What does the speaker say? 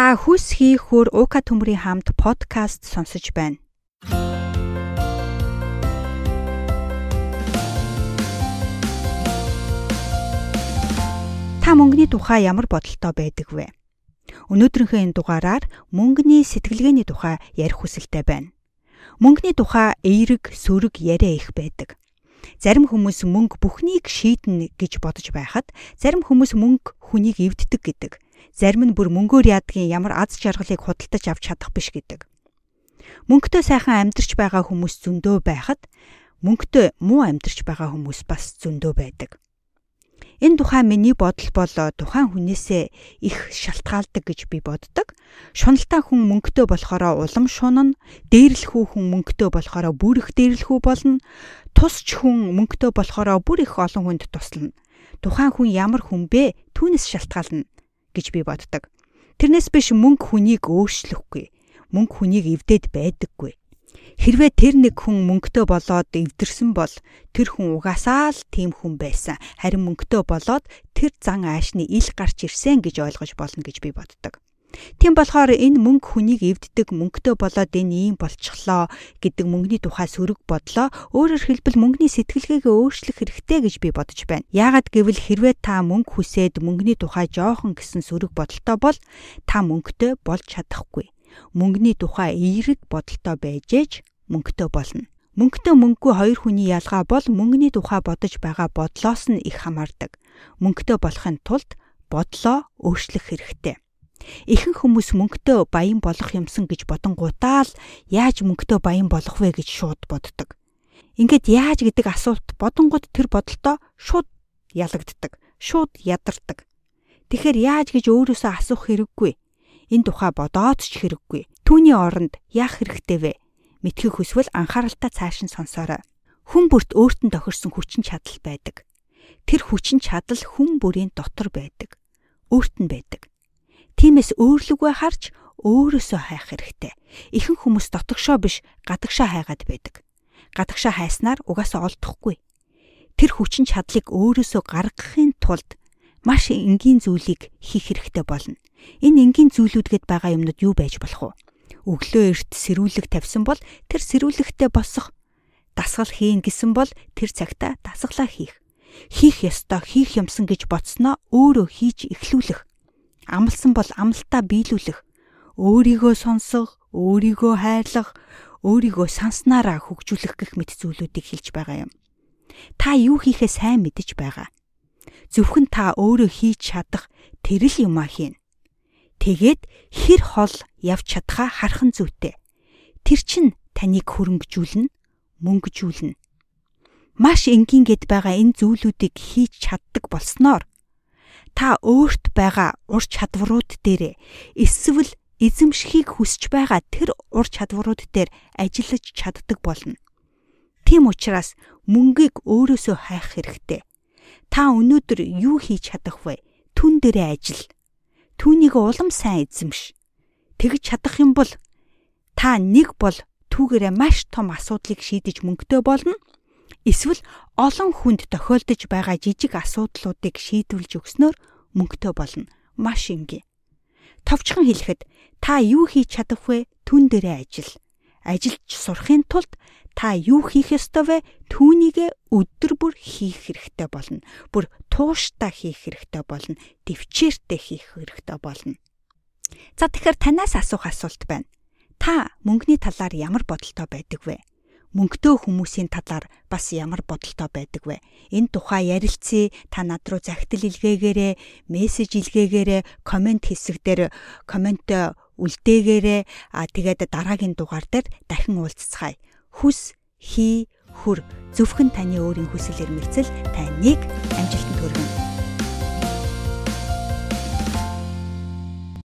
Та хүс хийхүр Ука төмрийн хамт подкаст сонсож байна. Та мөнгөний тухай ямар бодолтой байдаг вэ? Өнөөдрийнхөө энэ дугаараар мөнгөний сэтгэлгээний тухай ярих хүсэлтэй байна. Мөнгөний тухай эерэг, сөрөг яриа их байдаг. Зарим хүмүүс мөнгө бүхнийг шийднэ гэж бодож байхад зарим хүмүүс мөнгө хүнийг эвддэг гэдэг зарим нь бүр мөнгөөр яадгийн ямар аз жаргалыг худалдаж авч чадах биш гэдэг. Мөнгөтэй сайхан амьдарч байгаа хүмүүс зөндөө байхад мөнгөтэй муу амьдарч байгаа хүмүүс бас зөндөө байдаг. Энэ тухай миний бодол бол тухайн хүнээсээ их шалтгаалдаг гэж би боддог. Шуналтай хүн мөнгөтэй болохоор улам шунана, дээрлэхүү хүн мөнгөтэй болохоор бүр их дээрлэхүү болно. Тусч хүн мөнгөтэй болохоор бүр их олон хүнд туслана. Тухайн хүн ямар хүн бэ? Түүнээс шалтгаална гэж би боддог. Тэрнээс биш мөнгө хүнийг өөрчлөхгүй. Мөнгө хүнийг эвдээд байдаггүй. Хэрвээ тэр нэг хүн мөнгөтэй болоод эвдэрсэн бол тэр хүн угаасаа л тийм хүн байсан. Харин мөнгөтэй болоод тэр зан аашны ил гарч ирсэн гэж ойлгож болно гэж би боддог. Тийм болохоор энэ мөнгө хүнийг эвддэг мөнгөтэй болоод энэ ийм болчихлоо гэдэг мөнгөний тухай сөрөг бодлоо өөрөөр хэлбэл мөнгөний сэтгэлгээгээ өөрчлөх хэрэгтэй гэж би бодож байна. Яагад гэвэл хэрвээ та мөнгө хүсээд мөнгөний тухай жоохон гэсэн сөрөг бодолтой бол та мөнгөтэй болж чадахгүй. Мөнгөний тухай эерэг бодолтой байж ээж мөнгөтэй болно. Мөнгөтэй мөнгөгүй хоёр хүний ялгаа бол мөнгөний тухай бодож байгаа бодлоос нь их хамаардаг. Мөнгөтэй болохын тулд бодлоо өөрчлөх хэрэгтэй. Ихэнх хүмүүс мөнгөтэй баян болох юмсан гэж бодонгуудаа л яаж мөнгөтэй баян болох вэ гэж шууд боддог. Ингээд яаж гэдэг асуулт бодонгууд тэр бодолтой шууд ялагддаг, шууд ядардаг. Тэгэхээр яаж гэж өөрөөсөө асуух хэрэггүй. Энэ тухай бодоод ч хэрэггүй. Түүний оронд яах хэрэгтэй вэ? Мэдхийг хүсвэл анхааралтай цааш нь сонсоорой. Хүн бүрт өөртөө тохирсон хүчин чадал байдаг. Тэр хүчин чадал хүн бүрийн дотор байдаг. Өөрт нь байдаг. Тиймээс өөрлөгөө харж өөрөөсөө хайх хэрэгтэй. Ихэнх хүмүүс дотогшоо биш гадагшаа хайгаад байдаг. Гадагшаа хайснаар угаасаа олдохгүй. Тэр хүчин чадлыг өөрөөсөө гаргахын тулд маш энгийн зүйлийг хийх хэрэгтэй болно. Энэ энгийн зүйлүүдгээд байгаа юмнууд юу байж болох вэ? Өглөө эрт сэрүүлэг тавьсан бол тэр сэрүүлэгтээ босох. Дасгал хийн гэсэн бол тэр цагта дасгалаа хийх. Хийх ёстой, хийх юмсан гэж бодсноо өөрөө хийж эхлүүлэх амлсан бол амлалтаа биелүүлэх, өөрийгөө сонсох, өөрийгөө хайрлах, өөрийгөө санснараа хөгжүүлэх гэх мэт зүйлүүдийг хэлж байгаа юм. Та юу хийхээ сайн мэдэж байгаа. Зөвхөн та өөрөө хийж чадах тэр л юмаа хийн. Тэгээд хэр хол явж чадхаа хархан зүйтэй. Тэр чин таныг хөрөнгөжүүлнэ, мөнгөжүүлнэ. Маш энгийн гэд байгаа энэ зүйлүүдийг хийж чаддаг болсноор та өөрт байгаа ур чадварууд дээр эсвэл эзэмшихийг хүсэж байгаа тэр ур чадварууд дээр ажиллаж чаддаг болно. Тийм учраас мөнгийг өөрөөсөө хайх хэрэгтэй. Та өнөөдөр юу хийж чадах вэ? Түн дээрээ ажил. Түүнийг улам сайн эзэмш. Тэгж чадах юм бол та нэг бол түүгээрээ маш том асуудлыг шийдэж мөнгөтэй болно Эсвэл олон хүнд тохиолдож байгаа жижиг асуудлуудыг шийдвэрлж өгснөөр мөнгөтэй болно. Маш энгийн. Товчхон хэлэхэд та юу хийж чадах вэ? Түн дээрээ ажил. Ажилч сурахын тулд та юу хийх ёстой вэ? Түүнийг өдөр бүр хийх хэрэгтэй болно. Бүр тууштай хийх хэрэгтэй болно. Төвчээртэй хийх хэрэгтэй болно. За тэгэхээр танаас асуух асуулт байна. Та мөнгөний талаар ямар бодолтой байдаг вэ? Мөнгөтэй хүмүүсийн талаар бас ямар бодолтой байдаг вэ? Энэ тухай ярилцъя. Та над руу захидал илгээгээрэй, мессеж илгээгээрэй, комент хэсэг дээр комент үлдээгээрэй. А тэгээд дараагийн дугаар дээр дахин уулзцгаая. Хүс хий хүр зөвхөн таны өөрийн хүсэл эрмэлзэл таныг амжилтанд хүргэнэ.